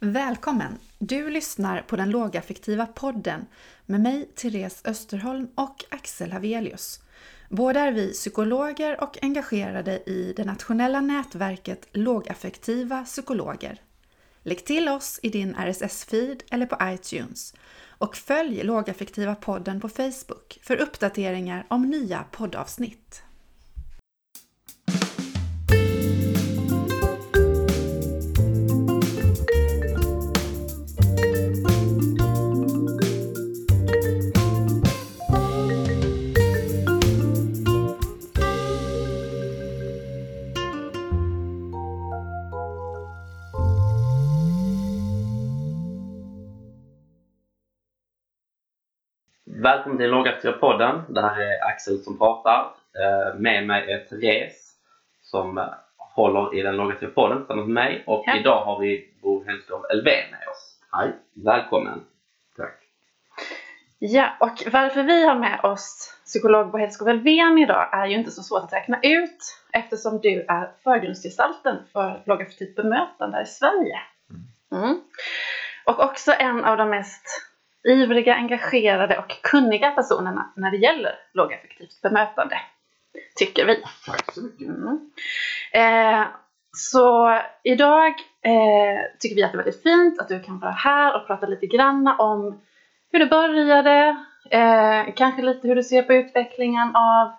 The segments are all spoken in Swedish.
Välkommen! Du lyssnar på den lågaffektiva podden med mig, Therese Österholm och Axel Havelius. Båda är vi psykologer och engagerade i det nationella nätverket Lågaffektiva psykologer. Lägg till oss i din RSS-feed eller på iTunes och följ Lågaffektiva podden på Facebook för uppdateringar om nya poddavsnitt. Välkommen till Lågaktiva podden. Det här är Axel som pratar. Eh, med mig är Therese som håller i den Lågaktiva podden tillsammans med mig. Och Ja. idag har vi Bo Hellström Elfven med oss. Hej! Välkommen! Tack. Ja, och varför vi har med oss psykolog Bo Hedskog Elfven idag är ju inte så svårt att räkna ut eftersom du är förgrundsgestalten för lågaffektivt bemötande här i Sverige. Mm. Och också en av de mest ivriga, engagerade och kunniga personerna när det gäller lågaffektivt bemötande, tycker vi. Tack så mycket. Mm. Eh, så idag eh, tycker vi att det är väldigt fint att du kan vara här och prata lite grann om hur det började, eh, kanske lite hur du ser på utvecklingen av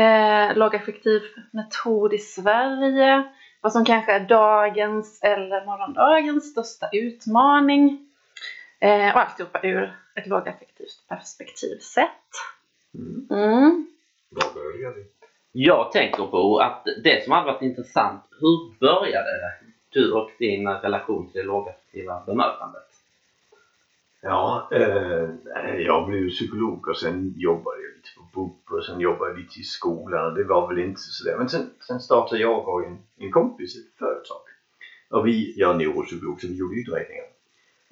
eh, lågaffektiv metod i Sverige, vad som kanske är dagens eller morgondagens största utmaning eh, och alltihopa ur ett lågaffektivt perspektiv sett. Mm. Mm. Jag tänker på att det som hade varit intressant, hur började du och din relation till det lågaffektiva bemötandet? Ja, eh, jag blev psykolog och sen jobbade jag lite på BUP och sen jobbade jag lite i skolan. Det var väl inte sådär. Men sen, sen startade jag och en, en kompis ett företag. Och vi, jag är neuropsykolog så vi gjorde utredningar.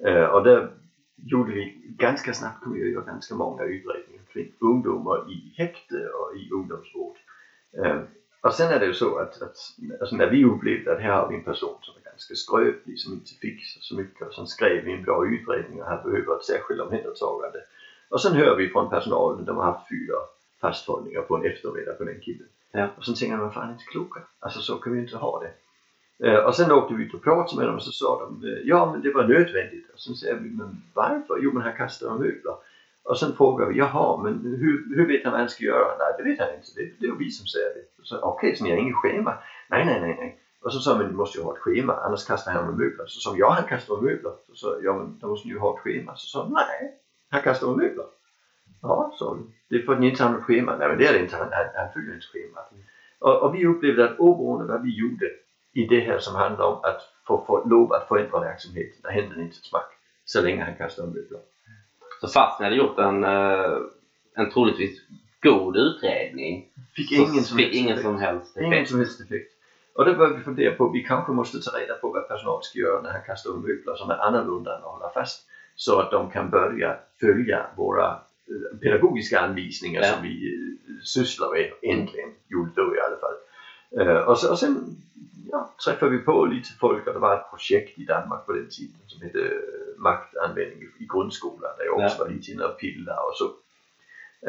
Eh, och där gjorde vi ganska snabbt kunde vi göra ganska många utredningar kring ungdomar i häkte och i ungdomsvård. Eh, och sen är det ju så att, att alltså när vi upplevde att här har vi en person som är ganska skröplig, som inte fixar så mycket och sen skrev vi en bra utredning och här behöver ett särskilt omhändertagande. Och sen hör vi från personalen, de har haft fyra fasthållningar på en eftermiddag på den killen. Ja. Och sen tänker man, fan inte kloka. Alltså så kan vi inte ha det. Eh, och sen åkte vi ut och pratade med dem och så sa de, eh, ja men det var nödvändigt. Och sen säger vi, men varför? Jo men han kastade möbler. Och sen frågar vi, jaha men hur, hur vet han vad han ska göra? Nej det vet han inte, det, det är vi som säger det. Så okej, så ni har inget schema? Nej, nej, nej, nej. Och så sa vi, men ni måste ju ha ett schema, annars kastar han med möbler. Så sa vi, ja han kastar möbler. Så sa ja men då måste ni ju ha ett schema. Så sa de, nej, han kastar möbler. Ja, sa vi. Det är för att ni inte har något schema. Nej men det är det inte, han, han, han följer inte schemat. Och, och vi upplevde att oberoende vad vi gjorde i det här som handlar om att få, få lov att förändra verksamheten, där hände inte ett smack. Så länge han kastar med möbler. Så fast ni hade gjort en, eh, en troligtvis god utredning Fick ingen som fick helst ingen som helst Ingen effekt. som helst effekt. Och då började vi fundera på, vi kanske måste ta reda på vad personal ska göra när han kastar om möbler som är annorlunda än att hålla fast. Så att de kan börja följa våra eh, pedagogiska anvisningar Ja. som vi eh, sysslar med, äntligen, gjorde då i alla fall. Och, så, och sen ja, träffade vi på lite folk och det var ett projekt i Danmark på den tiden som hette eh, maktanvändning i, grundskolan där jag också Ja. var lite inne och pillade och så.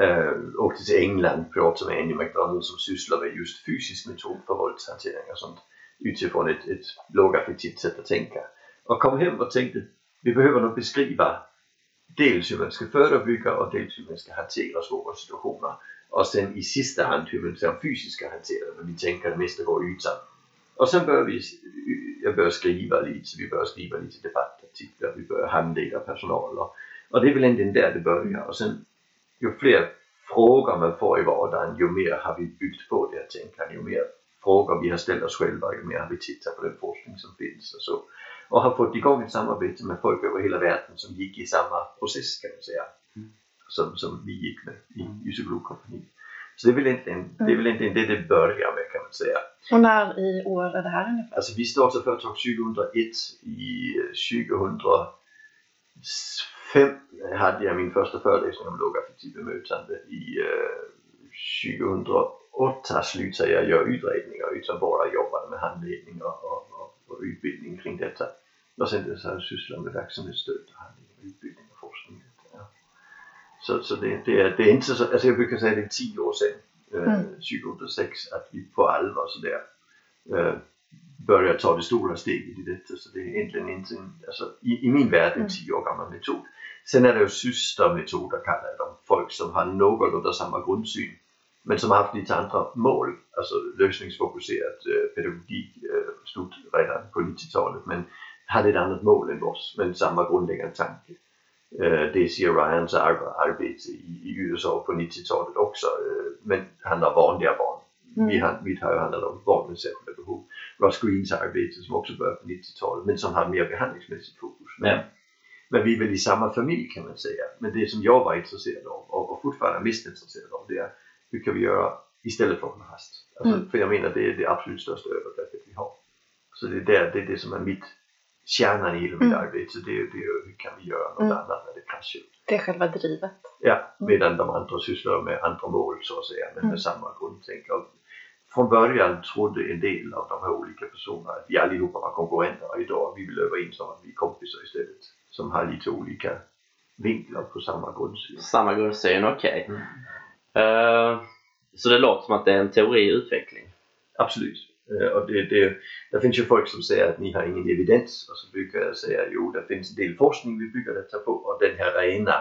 Uh, åkte till England, pratade med Andy McDonald som sysslar med just fysisk metod för våldshantering och sånt utifrån ett, ett lågaffektivt sätt att tänka. Och kom hem och tänkte, vi behöver nog beskriva dels hur man ska förebygga och dels hur man ska hantera svåra situationer. Och sen i sista hand hur man ska hantera det, men vi tänker det mesta går ytan. Och sen började vi, jag började skriva lite, så vi började skriva lite debattartiklar, vi började handleda personal och, och det är väl egentligen där det börjar. Och sen ju fler frågor man får i vardagen, ju mer har vi byggt på det här tänkandet, ju mer frågor vi har ställt oss själva, ju mer har vi tittat på den forskning som finns och så. Och har fått igång ett samarbete med folk över hela världen som gick i samma process kan man säga. Som, som vi gick med i, i psykologkompaniet. Så det är, väl egentligen, det är väl egentligen det det börjar med kan man säga. Och när i år är det här ungefär? Alltså vi startade företag 2001. I 2005 hade jag min första föreläsning om lågaffektivt typ bemötande. I eh, 2008 slutade jag göra utredningar utan bara jobbade med handledning och, och, och, och utbildning kring detta. Och sen dess har jag sysslat med verksamhetsstöd, handling, utbildning och forskning. Så, så det, det, är, det är inte så, alltså jag brukar säga det är tio år sedan, eh, 2006, att vi på allvar sådär eh, börjar ta det stora steget i detta. Så det är egentligen inte, en, alltså, i, i min värld en tio år gammal metod. Sen är det ju systermetoder kallar jag dem, folk som har någorlunda samma grundsyn men som har haft lite andra mål, alltså lösningsfokuserat eh, pedagogik eh, redan på 90-talet men hade ett annat mål än oss, men samma grundläggande tanke. Eh, det ser Ryans ar arbete i, i USA på 90-talet också, eh, men handlar om vanliga barn. Mm. Vi har, mitt har ju handlat om barn med särskilda behov. Ross Greens arbete som också började på 90-talet, men som har mer behandlingsmässigt fokus. Men, Ja. men vi är väl i samma familj kan man säga. Men det som jag var intresserad av och, och fortfarande är mest intresserad av det är hur kan vi göra istället för hålla fast? Alltså, Mm. För jag menar det är det absolut största övergreppet vi har. Så det är, där, det är det som är mitt kärnan i mitt Mm. arbete. Så det är, det hur kan vi göra något Mm. annat när det kraschar? Det är själva drivet. Ja, medan de andra sysslar med andra mål så att säga, men Mm. med samma grundtänk. Och från början trodde en del av de här olika personerna att vi allihopa var konkurrenter och idag vi vill överens om att vi är kompisar istället. Som har lite olika vinklar på samma grundsyn. Samma grundsyn, okej. Mm. Eh, så det låter som att det är en teori i utveckling. Absolut. Eh, Och det, det, det finns ju folk som säger att ni har ingen evidens och så brukar jag säga jo det finns en del forskning vi bygger detta på och den här rena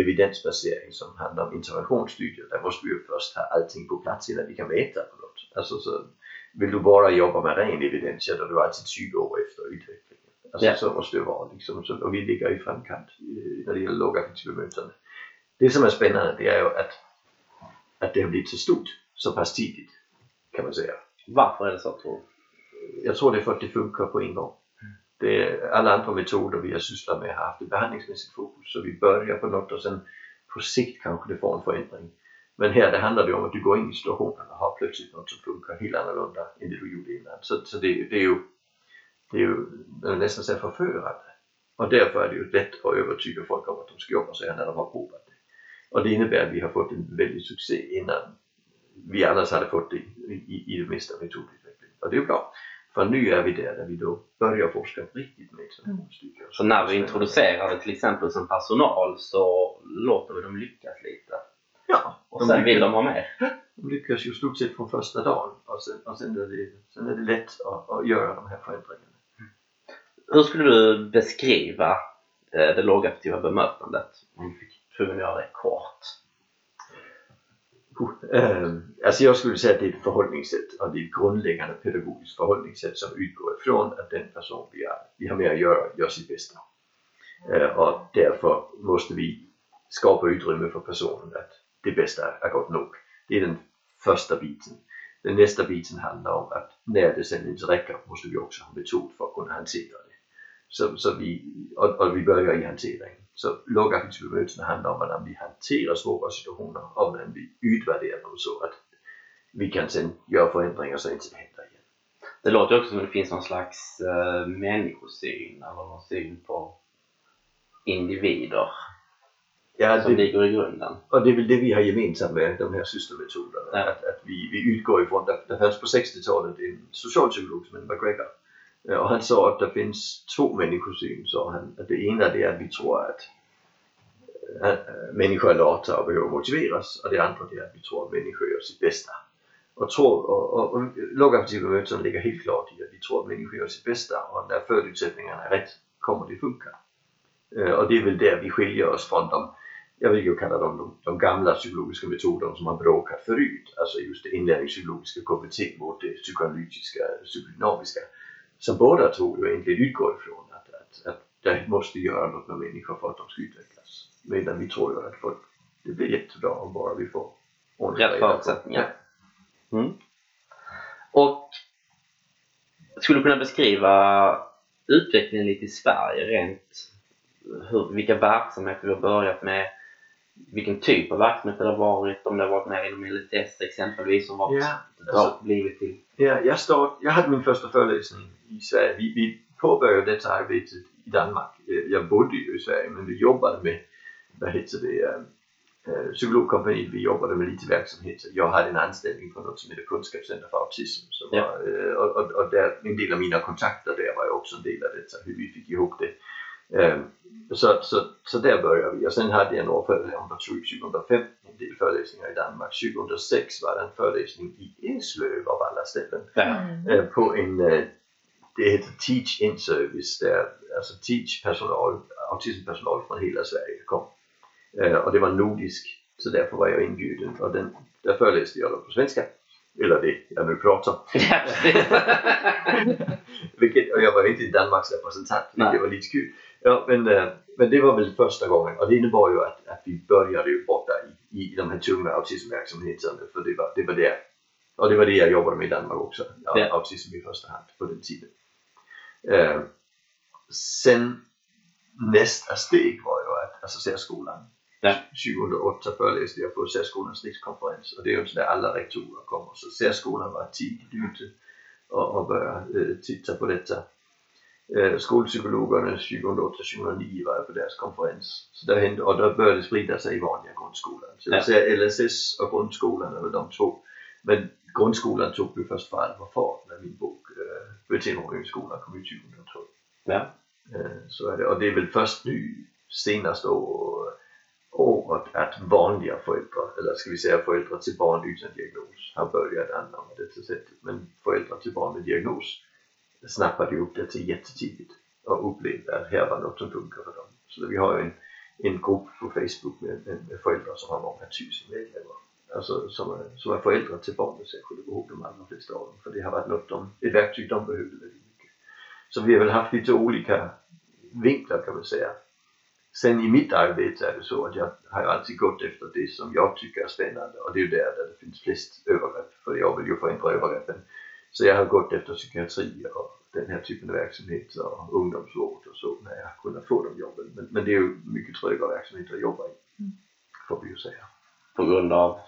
evidensbasering som handlar om interventionsstudier där måste vi ju först ha allting på plats innan vi kan mäta på något. Alltså så vill du bara jobba med ren evidens ja då är du alltid 20 år efter utvecklingen. Alltså Ja. så måste det vara liksom. Så, och vi ligger i framkant eh, när det gäller lågaffektivt. Det som är spännande det är ju att, att det har blivit så stort så pass tidigt kan man säga. Varför är det så tror du? Jag tror det är för att det funkar på en gång. Det är, alla andra metoder vi har sysslat med har haft ett behandlingsmässigt fokus så vi börjar på något och sen på sikt kanske det får en förändring. Men här det handlar det om att du går in i situationen och har plötsligt något som funkar helt annorlunda än det du gjorde innan. Så, så det, det är ju, det är ju nästan så förförande. Och därför är det ju lätt att övertyga folk om att de ska jobba så här när de har provat det. Och det innebär att vi har fått en väldig succé innan vi annars hade fått i, i, i det mesta metodutveckling. Och det är bra. För nu är vi där där vi då börjar forska riktigt med examinationsstudier. Så när vi introducerar det till exempel som personal så låter vi dem lyckas lite. Ja, Och sen vill lyckas, de ha mer. de lyckas ju stort sett från första dagen och sen, och sen, är, det, sen är det lätt att, att göra de här förändringarna. Hur skulle du beskriva eh, det lågaffektiva bemötandet? Om vi fick tvungen att göra det kort. Ehm, alltså jag skulle säga att det är ett förhållningssätt och det är ett grundläggande pedagogiskt förhållningssätt som utgår ifrån att den person vi, är, vi har med att göra gör sitt bästa. Ehm, och därför måste vi skapa utrymme för personen att det bästa är gott nog. Det är den första biten. Den nästa biten handlar om att när det sen inte räcker måste vi också ha en metod för att kunna hantera det. Så, så vi, och, och vi börjar i hanteringen. Så lågaffektivt bemötande handlar om att vi hanterar svåra situationer och när vi utvärderar dem så att vi kan sen göra förändringar så att det inte händer igen. Det låter också som att det finns någon slags eh, människosyn eller någon syn på individer Ja, som det, ligger i grunden. och det är väl det vi har gemensamt med de här systermetoderna. Ja. Att, att vi, vi utgår ifrån, det, det fanns på 60-talet en socialpsykolog som hette McGregor. Øh, og Och han sa att det finns två människosyn, så han. at det ena det är att vi tror att øh, äh, øh, människor är lata och behöver motiveras. Och det andra det är att vi tror att människor gör sitt bästa. Och, tror, og, og, og lågaffektiva bemötanden ligger helt klart i att vi tror att människor gör sitt bästa och när förutsättningarna är rätt kommer det funka. Og Och det är väl där vi skiljer oss från de jag vill ju kalla dem de, de gamla psykologiska metoderna som har bråkat förut. Alltså just det inlärningspsykologiska KBT mot det psykoanalytiska, psykodynamiska. Som båda två ju egentligen utgår ifrån att, att, att det måste göra något med människor för att de ska utvecklas. Medan vi tror ju att folk, det blir jättebra om bara vi får Rätt förutsättningar. Mm. Och skulle du kunna beskriva utvecklingen lite i Sverige rent hur, vilka verksamheter vi har börjat med, vilken typ av verksamhet det har varit, om det har varit mer inom LSS exempelvis som har Ja, alltså- blivit till Ja, jag, start, jag hade min första föreläsning i Sverige. Vi, vi påbörjade detta arbetet i Danmark. Jag bodde ju i Sverige men vi jobbade med, vad heter det, eh, psykologkompaniet, vi jobbade med lite verksamhet. Jag hade en anställning på något som heter Kunskapscenter för autism. Som Ja. var, eh, och, och, och där, en del av mina kontakter där var ju också en del av det, så hur vi fick ihop det. Eh, så, så, så där började vi och sen hade jag några föreläsningar, jag tror 2005, en del föreläsningar i Danmark. 2006 var det en föreläsning i Eslöv av alla ställen Ja. eh, på en, eh, det heter Teach In Service där alltså Teach personal, autismpersonal från hela Sverige kom. Eh, och det var nordisk så därför var jag inbjuden och den, där föreläste jag då på svenska. Eller det jag nu pratar. Vilket, och jag var inte Danmarks representant, Nej. vilket var lite kul. Ja, men, eh, men det var väl första gången och det innebar ju att, att vi började ju borta i, i de här tunga autismverksamheterna för det var, det var det. Och det var det jag jobbade med i Danmark också. Ja. Autism i första hand på den tiden. Eh, sen nästa steg var ju att, alltså särskolan. Ja. 2008 föreläste jag på särskolans rikskonferens och det är ju så där alla rektorer kommer. Så särskolan var tidigt ute och, och började eh, titta på detta. Eh, skolpsykologerna 2008-2009 var jag på deras konferens. Så där hände, och då började det sprida sig i vanliga grundskolan. Så jag Ja. säger LSS och grundskolan är väl de två. Men grundskolan tog ju först för allvar fart när min bok eh, Beteendemodell i skolan kom ut 2012. Ja. Eh, Så är det. Och det är väl först nu senaste år, året att vanliga föräldrar, eller ska vi säga föräldrar till barn utan diagnos, har börjat anamma detta sättet. Men föräldrar till barn med diagnos snappade upp det till jättetidigt och upplevde att här var något som funkar för dem. Så vi har ju en, en grupp på Facebook med, med, med föräldrar som har många tusen medlemmar. Alltså som är, som är föräldrar till barn med särskilda behov, de allra flesta av dem. För det har varit något de, ett verktyg de behövde väldigt mycket. Så vi har väl haft lite olika vinklar kan man säga. Sen i mitt arbete är det så att jag har alltid gått efter det som jag tycker är spännande och det är ju där, där det finns flest övergrepp. För jag vill ju förändra övergreppen. Så jag har gått efter psykiatri och den här typen av verksamhet och ungdomsvård och så när jag kunnat få de jobben. Men, men det är ju mycket tröga verksamheter att jobba i. Får vi ju säga. På grund av...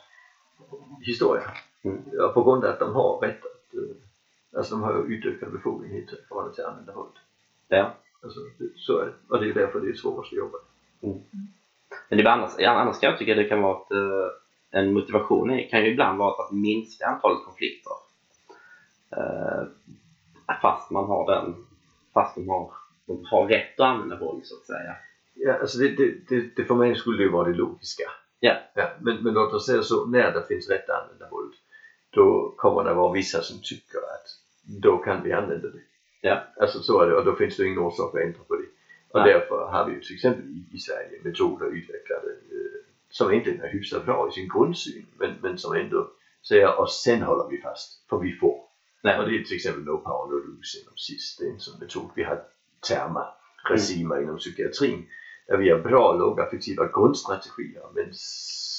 Historia. Mm. Ja, på grund av att de har rätt att, eh, alltså de har ju utökade befogenheter i förhållande till att använda våld. Ja. Alltså, det, så är det. Och det är därför det är svårast att jobba. Men det är annars, annars kan jag tycka det kan vara ett, eh, en motivation kan ju ibland vara att minska antalet konflikter. Eh, fast man har den, fast de har, de har rätt att använda våld så att säga. Ja, alltså det, det, det, det för mig skulle det vara det logiska. Ja. ja men, men låt oss säga så, när det finns rätt att använda våld, då kommer det vara vissa som tycker att då kan vi använda det. Ja. Alltså så är det, och då finns det ingen orsak att ändra på det. Och Nej. därför har vi ju till exempel i, i Sverige metoder utvecklade eh, som egentligen är hyfsat bra i sin grundsyn, men, men som ändå säger och sen håller vi fast, för vi får. Nej. Och det är till exempel No Power No Lose inom SIS. Sån metod. Vi har terma, regimer inom psykiatrin där vi har bra lågaffektiva grundstrategier men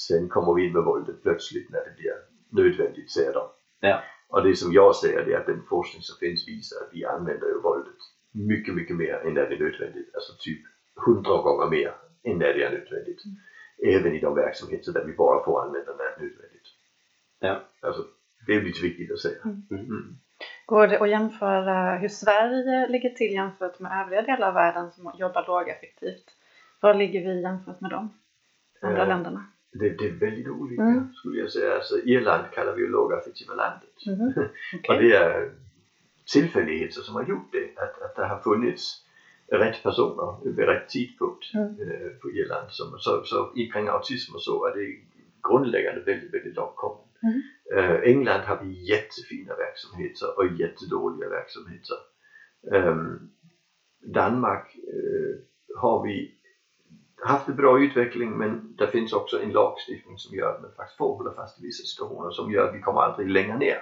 sen kommer vi in med våldet plötsligt när det blir nödvändigt, säger de. Ja. Och det som jag säger det är att den forskning som finns visar att vi använder ju våldet mycket, mycket mer än när det är nödvändigt. Alltså typ hundra gånger mer än när det är nödvändigt. Även i de verksamheter där vi bara får använda när det är nödvändigt. Ja. Alltså, det är lite viktigt att säga. Mm. Går det att jämföra hur Sverige ligger till jämfört med övriga delar av världen som jobbar lågeffektivt? Var ligger vi jämfört med de andra Eh, länderna? Det, det är väldigt olika Mm. skulle jag säga. Alltså, Irland kallar vi ju lågaffektiva landet. Mhm. Och Okej. det är tillfälligheter som har gjort det. Att, att det har funnits rätt personer vid rätt tidpunkt Mm. eh, på Irland. Som, så, så i kring autism och så är det grundläggande väldigt, väldigt långt kommet. Mm. Eh, England har vi jättefina verksamheter och jättedåliga verksamheter. Ehm, Danmark eh, har vi haft en bra utveckling men det finns också en lagstiftning som gör att man faktiskt får hålla fast i vissa situationer som gör att vi kommer aldrig längre ner.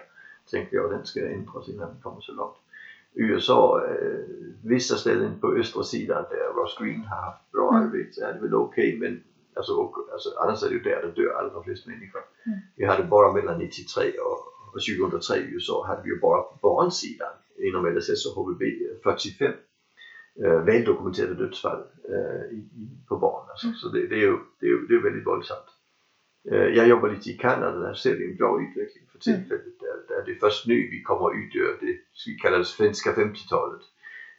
Tänker jag, den ska ändras innan vi kommer så långt. USA, eh, vissa ställen på östra sidan där Ross Green har haft bra Mm. arbete så är det väl okej men alltså, och, alltså, annars är det ju där det dör allra flest människor. Mm. Vi hade bara mellan 93 och, och 2003 i USA hade vi ju bara på barnsidan inom LSS och HVB 45 eh, väldokumenterade dödsfall eh, i, på barn. Alltså. Mm. Så det, det, är ju, det, är ju, det är väldigt våldsamt. Eh, jag jobbar lite i Kanada, där ser vi en bra utveckling för tillfället. Där, där det är först nu vi kommer ut ur det vi kallar det svenska 50-talet.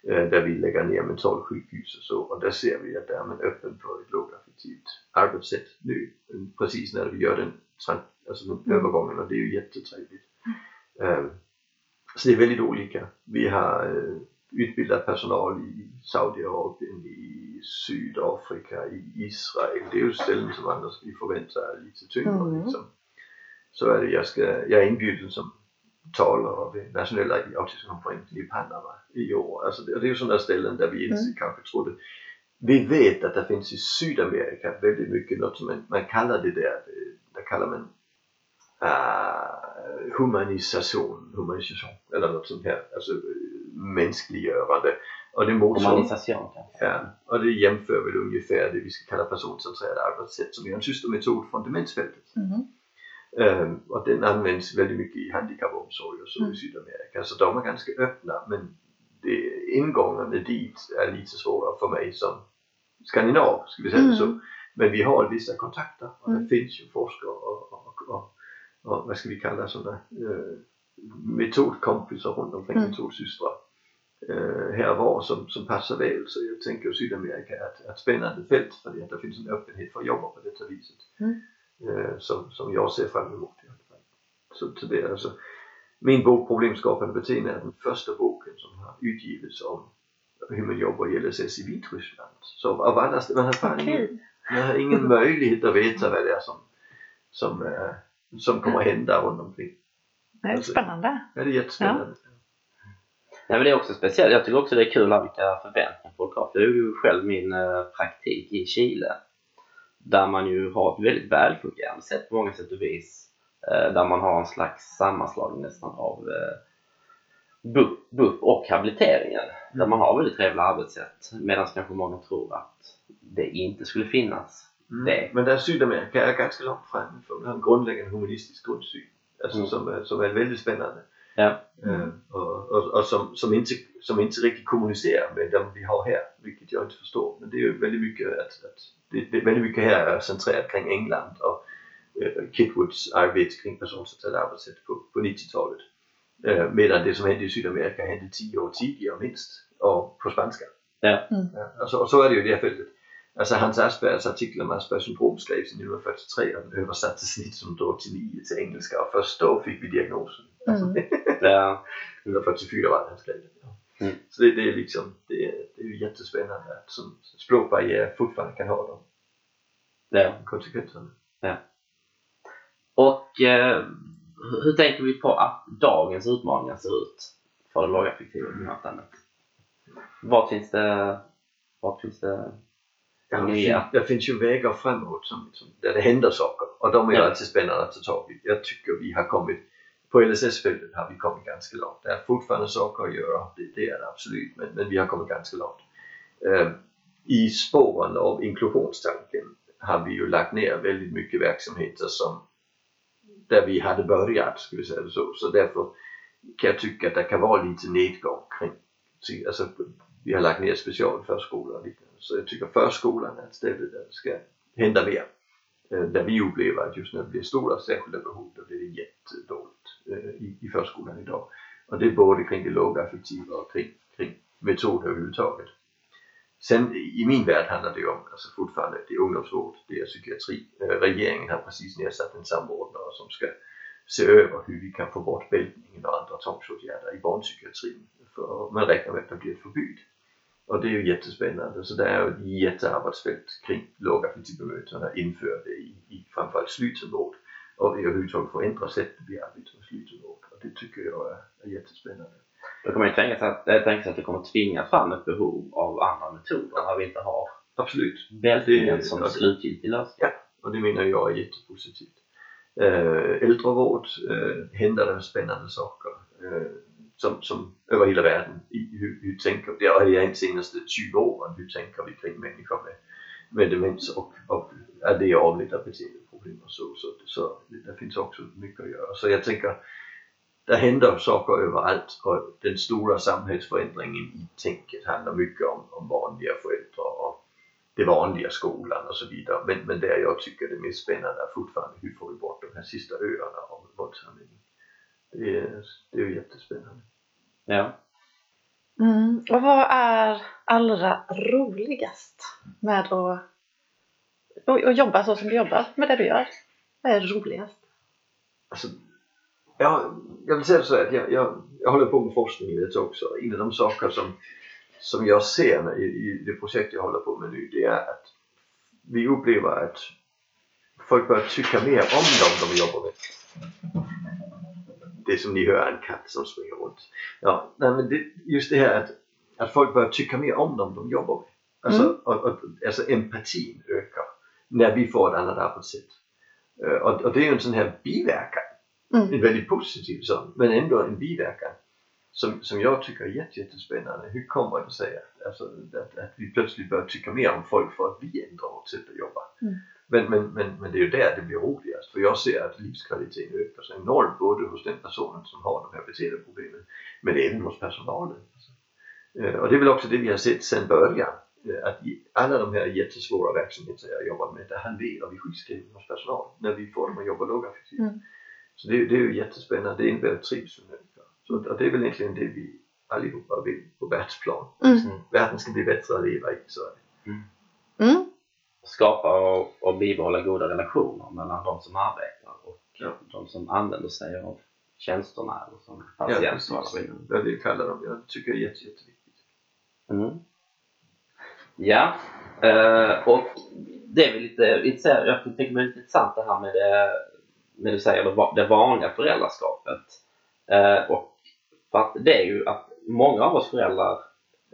Eh, där vi lägger ner mentalsjukhus och så. Och där ser vi att där är man öppen för ett lågaffektivt arbetssätt nu precis när vi gör den, alltså den Mm. övergången och det är ju jättetrevligt. Ehm, så det är väldigt olika. Vi har eh, utbildat personal i Saudiarabien, i Sydafrika, i Israel. Det är ju ställen som annars vi förväntar är lite tyngre. Mm. Liksom. Så är det, jag, ska, jag är inbjuden som talare vid nationella autismkonferensen i Panama i år. Alltså det, det är ju sådana ställen där vi inte Mm. kanske trodde. Vi vet att det finns i Sydamerika väldigt mycket något som man, man kallar det där, där kallar man uh, humanisation, humanisation eller något sånt här, alltså mänskliggörande. Och det motsvarar Humanisation kanske. Ja, och det jämför väl ungefär det vi ska kalla personcentrerade arbetssätt som är en systermetod från demensfältet. Mhm. Ehm, och den används väldigt mycket i handikappomsorg och så Mm. i Sydamerika. Så de är ganska öppna men det, ingångarna dit är lite svåra för mig som skandinav, ska vi säga det så. Mm. Men vi har vissa kontakter och Mm. det finns ju forskare och, och, och, och vad ska vi kalla sådana eh, metodkompisar runt omkring, Mm. metodsystrar eh, här och var som, som passar väl. Så jag tänker att Sydamerika är ett, ett spännande fält för det, att det finns en öppenhet för att jobba på detta viset. Mm. Eh, som, som jag ser fram emot i alla fall. Så, så det är alltså min bok Problemskapande beteende är den första boken som har utgivits om hur man jobbar i LSS i Vitryssland. Så av alla, man har fan ingen, man har ingen möjlighet att veta vad det är som, som, eh, som kommer att hända runt omkring. Det är Alltså- spännande. Ja, det är jättespännande. Nej, men det är också speciellt. Jag tycker också det är kul vilka förväntningar folk har. Jag gjorde ju själv min eh, praktik i Chile. Där man ju har ett väldigt välfungerande sätt på många sätt och vis. Eh, där man har en slags sammanslagning nästan av eh, BUP, BUP och habiliteringen. Där man har väldigt trevliga arbetssätt. Medan kanske många tror att det inte skulle finnas. Mm. Det. Men där Sydamerika är ganska långt fram de har en grundläggande humanistisk grundsyn. Alltså Mm. som, är, som är väldigt spännande. Ja. Eh, och, och, och som, som, inte, som inte riktigt kommunicerar med dem vi har här, vilket jag inte förstår. Men det är ju väldigt mycket att, att det, det, väldigt mycket här är centrerat kring England och eh, Kitwoods arbete kring personcentrerade arbetssätt på, på 90-talet. Eh, medan det som hände i Sydamerika hände tio år tidigare minst, och på spanska. Ja. Mm. och, så, och så är det ju i det här fältet. Alltså Hans Aspergers artikel om Aspergers syndrom skrevs 1943 och den översattes 1989 till engelska och först då fick vi diagnosen. Alltså, Mm. Ja. 1944 var det han skrev det. Ja. Mm. Så det, det är liksom, det är, det är jättespännande att som språkbarriär fortfarande kan ha de Ja. konsekvenserna. Och eh, hur tänker vi på att dagens utmaningar ser ut för det lågaffektiva bemötandet? Vart finns det, vart finns det Ja, det, nya? fin- det finns ju vägar framåt som, som, där det händer saker och de är Ja. alltid spännande att ta tag i. Jag tycker vi har kommit, på LSS-fältet har vi kommit ganska långt. Det är fortfarande saker att göra, det, det är det absolut, men, men vi har kommit ganska långt. Eh, I spåren av inklusionstanken har vi ju lagt ner väldigt mycket verksamheter som där vi hade börjat, ska vi säga det så. Så därför kan jag tycka att det kan vara lite nedgång kring, alltså vi har lagt ner specialförskolor och liknande. Så jag tycker förskolan är ett ställe där det ska hända mer. Eh, där vi upplever att just när det blir stora särskilda behov, då blir det jättedåligt eh, i, i förskolan idag. Och det är både kring det lågaffektiva och kring, kring metoder överhuvudtaget. Sen i min värld handlar det ju om, alltså fortfarande, det är ungdomsvård, det är psykiatri. Eh, regeringen har precis nedsatt en samordnare som ska se över hur vi kan få bort bältningen och andra tvångsåtgärder i barnpsykiatrin. För man räknar med att det blir ett förbud. Och det är ju jättespännande. Så det är ju ett jättearbetsfält kring lågaffektivt bemötande, inför det i, i framförallt slutenvård. Och överhuvudtaget förändra sättet vi arbetar med slutenvård. Och det tycker jag är, är jättespännande. Då kan man ju tänka sig att, äh, tänka sig att det kommer tvinga fram ett behov av andra metoder när vi inte har Absolut. bältningen som ja, det- slutgiltig lösning. Och det menar jag är jättepositivt. Eh, äldrevård, eh, händer det spännande saker eh, som, som över hela världen. I, hur, hur tänker vi, ja, de senaste 20 åren, hur tänker vi kring människor med, med demens och, och är det avledda beteendeproblem och så. Så, så det finns också mycket att göra. Så jag tänker, det händer saker överallt och den stora samhällsförändringen i tänket handlar mycket om, om vanliga föräldrar och det vanliga skolan och så vidare. Men, men det jag tycker det mest spännande är fortfarande hur får vi bort de här sista öarna av våldsanvändning. Det är, det är jättespännande. Ja. Mm. Och vad är allra roligast med att och, och jobba så som du jobbar med det du gör? Vad är roligast? Alltså, ja, jag vill säga så här att jag, jag, jag håller på med forskning lite också. En av de saker som, som jag ser i, i det projekt jag håller på med nu det är att vi upplever att folk börjar tycka mer om dem de jobbar med. Som ni hör en katt som springer runt. Ja, nej, men det, just det här att, att folk börjar tycka mer om dem de jobbar med. Alltså, Mm. och, och, alltså empatin ökar när vi får ett annat arbetssätt. Och, och det är ju en sån här biverkan Mm. en väldigt positiv sån, men ändå en biverkan som, som jag tycker är jätte, jättespännande. Hur kommer det sig att, alltså, att, att vi plötsligt börjar tycka mer om folk för att vi ändrar vårt sätt att jobba? Mm. Men, men, men, men det är ju där det blir roligast, för jag ser att livskvaliteten ökar så enormt både hos den personen som har de här beteendeproblemen, men även hos personalen. Alltså. Eh, Och det är väl också det vi har sett sedan början, eh, att i alla de här jättesvåra verksamheter jag jobbar med, där halverar vi sjukskrivning hos personal när vi får dem att jobba lågaffektivt. Mm. Så det, det är ju jättespännande, det innebär trivsel. Så och det är väl egentligen det vi allihopa vill på världsplan. Mm. Världen ska bli bättre att leva i. Så är det. Mm. Skapa och, och bibehålla goda relationer mellan de som arbetar och Ja. de som använder sig av tjänsterna eller som Ja, patienter. det jag kallar dem. Jag tycker det är jätte, jätteviktigt. Mm. Ja, eh, och det är väl lite, jag tycker det är lite intressant det här med det, med du säger det vanliga föräldraskapet. Eh, och för att det är ju att många av oss föräldrar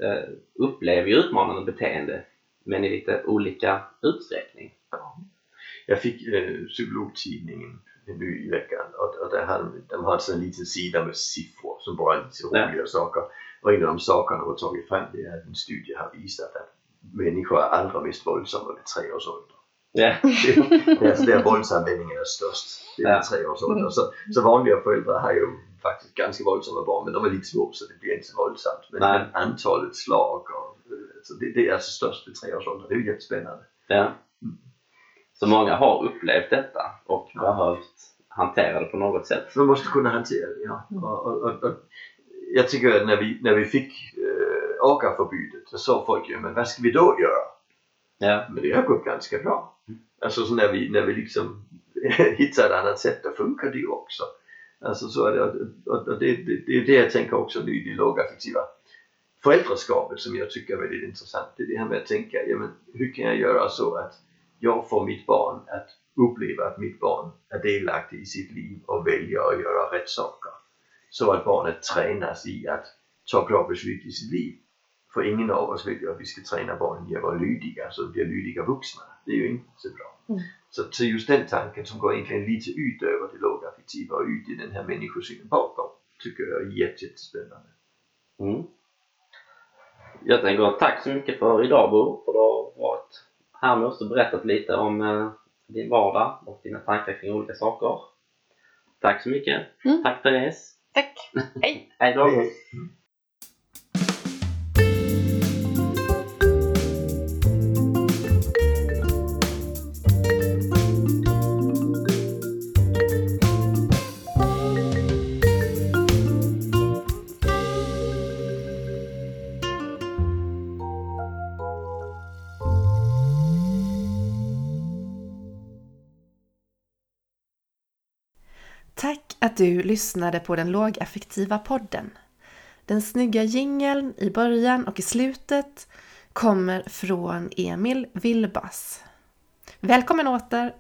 eh, upplever ju utmanande beteende men i lite olika utsträckning. Jag fick eh, psykologtidningen nu i veckan och, och där hade, de- har en liten sida med siffror som bara är lite Ja. roliga saker. Och en av de sakerna de har tagit fram det är att en studie har visat att människor är allra mest våldsamma vid tre års ålder. Ja, Det är alltså där våldsanvändningen är störst. Det är Ja. vid tre års ålder. Så, så vanliga föräldrar har ju faktiskt ganska våldsamma barn men de är lite små så det blir inte så våldsamt. Men, Nej. antalet slag så det, det är alltså störst vid tre års ålder. Det är ju jättespännande. ja. Så många har upplevt detta och Ja. behövt hantera det på något sätt. Man måste kunna hantera det. Ja. Och, och, och, och, jag tycker att när vi, när vi fick äh, AGA-förbudet så sa folk ju men vad ska vi då göra? Ja, Men det har gått ganska bra. Alltså så när vi, när vi liksom hittar ett annat sätt då funkar det ju också. Alltså så är det. Och, och det, det, det är det jag tänker också nu i det lågaffektiva föräldraskapet som jag tycker är väldigt intressant. Det är det här med att tänka, ja, men hur kan jag göra så att jag får mitt barn att uppleva att mitt barn är delaktig i sitt liv och väljer att göra rätt saker. Så att barnet tränas i att ta bra beslut i sitt liv. För ingen av oss vill ju att vi ska träna barnen i att vara lydiga så de blir lydiga vuxna. Det är ju inte så bra. Mm. Så, så just den tanken som går egentligen lite ut över det lågaffektiva och ut i den här människosynen bakom tycker jag är jätte, jättespännande. Mm. Jag tänker tack så mycket för idag Bo, för du har varit här med oss och berättat lite om eh, din vardag och dina tankar kring olika saker. Tack så mycket. Mm. Tack Therese. Tack! Hej! Hej då. Att du lyssnade på den lågaffektiva podden. Den snygga jingeln i början och i slutet kommer från Emil Wilbas. Välkommen åter!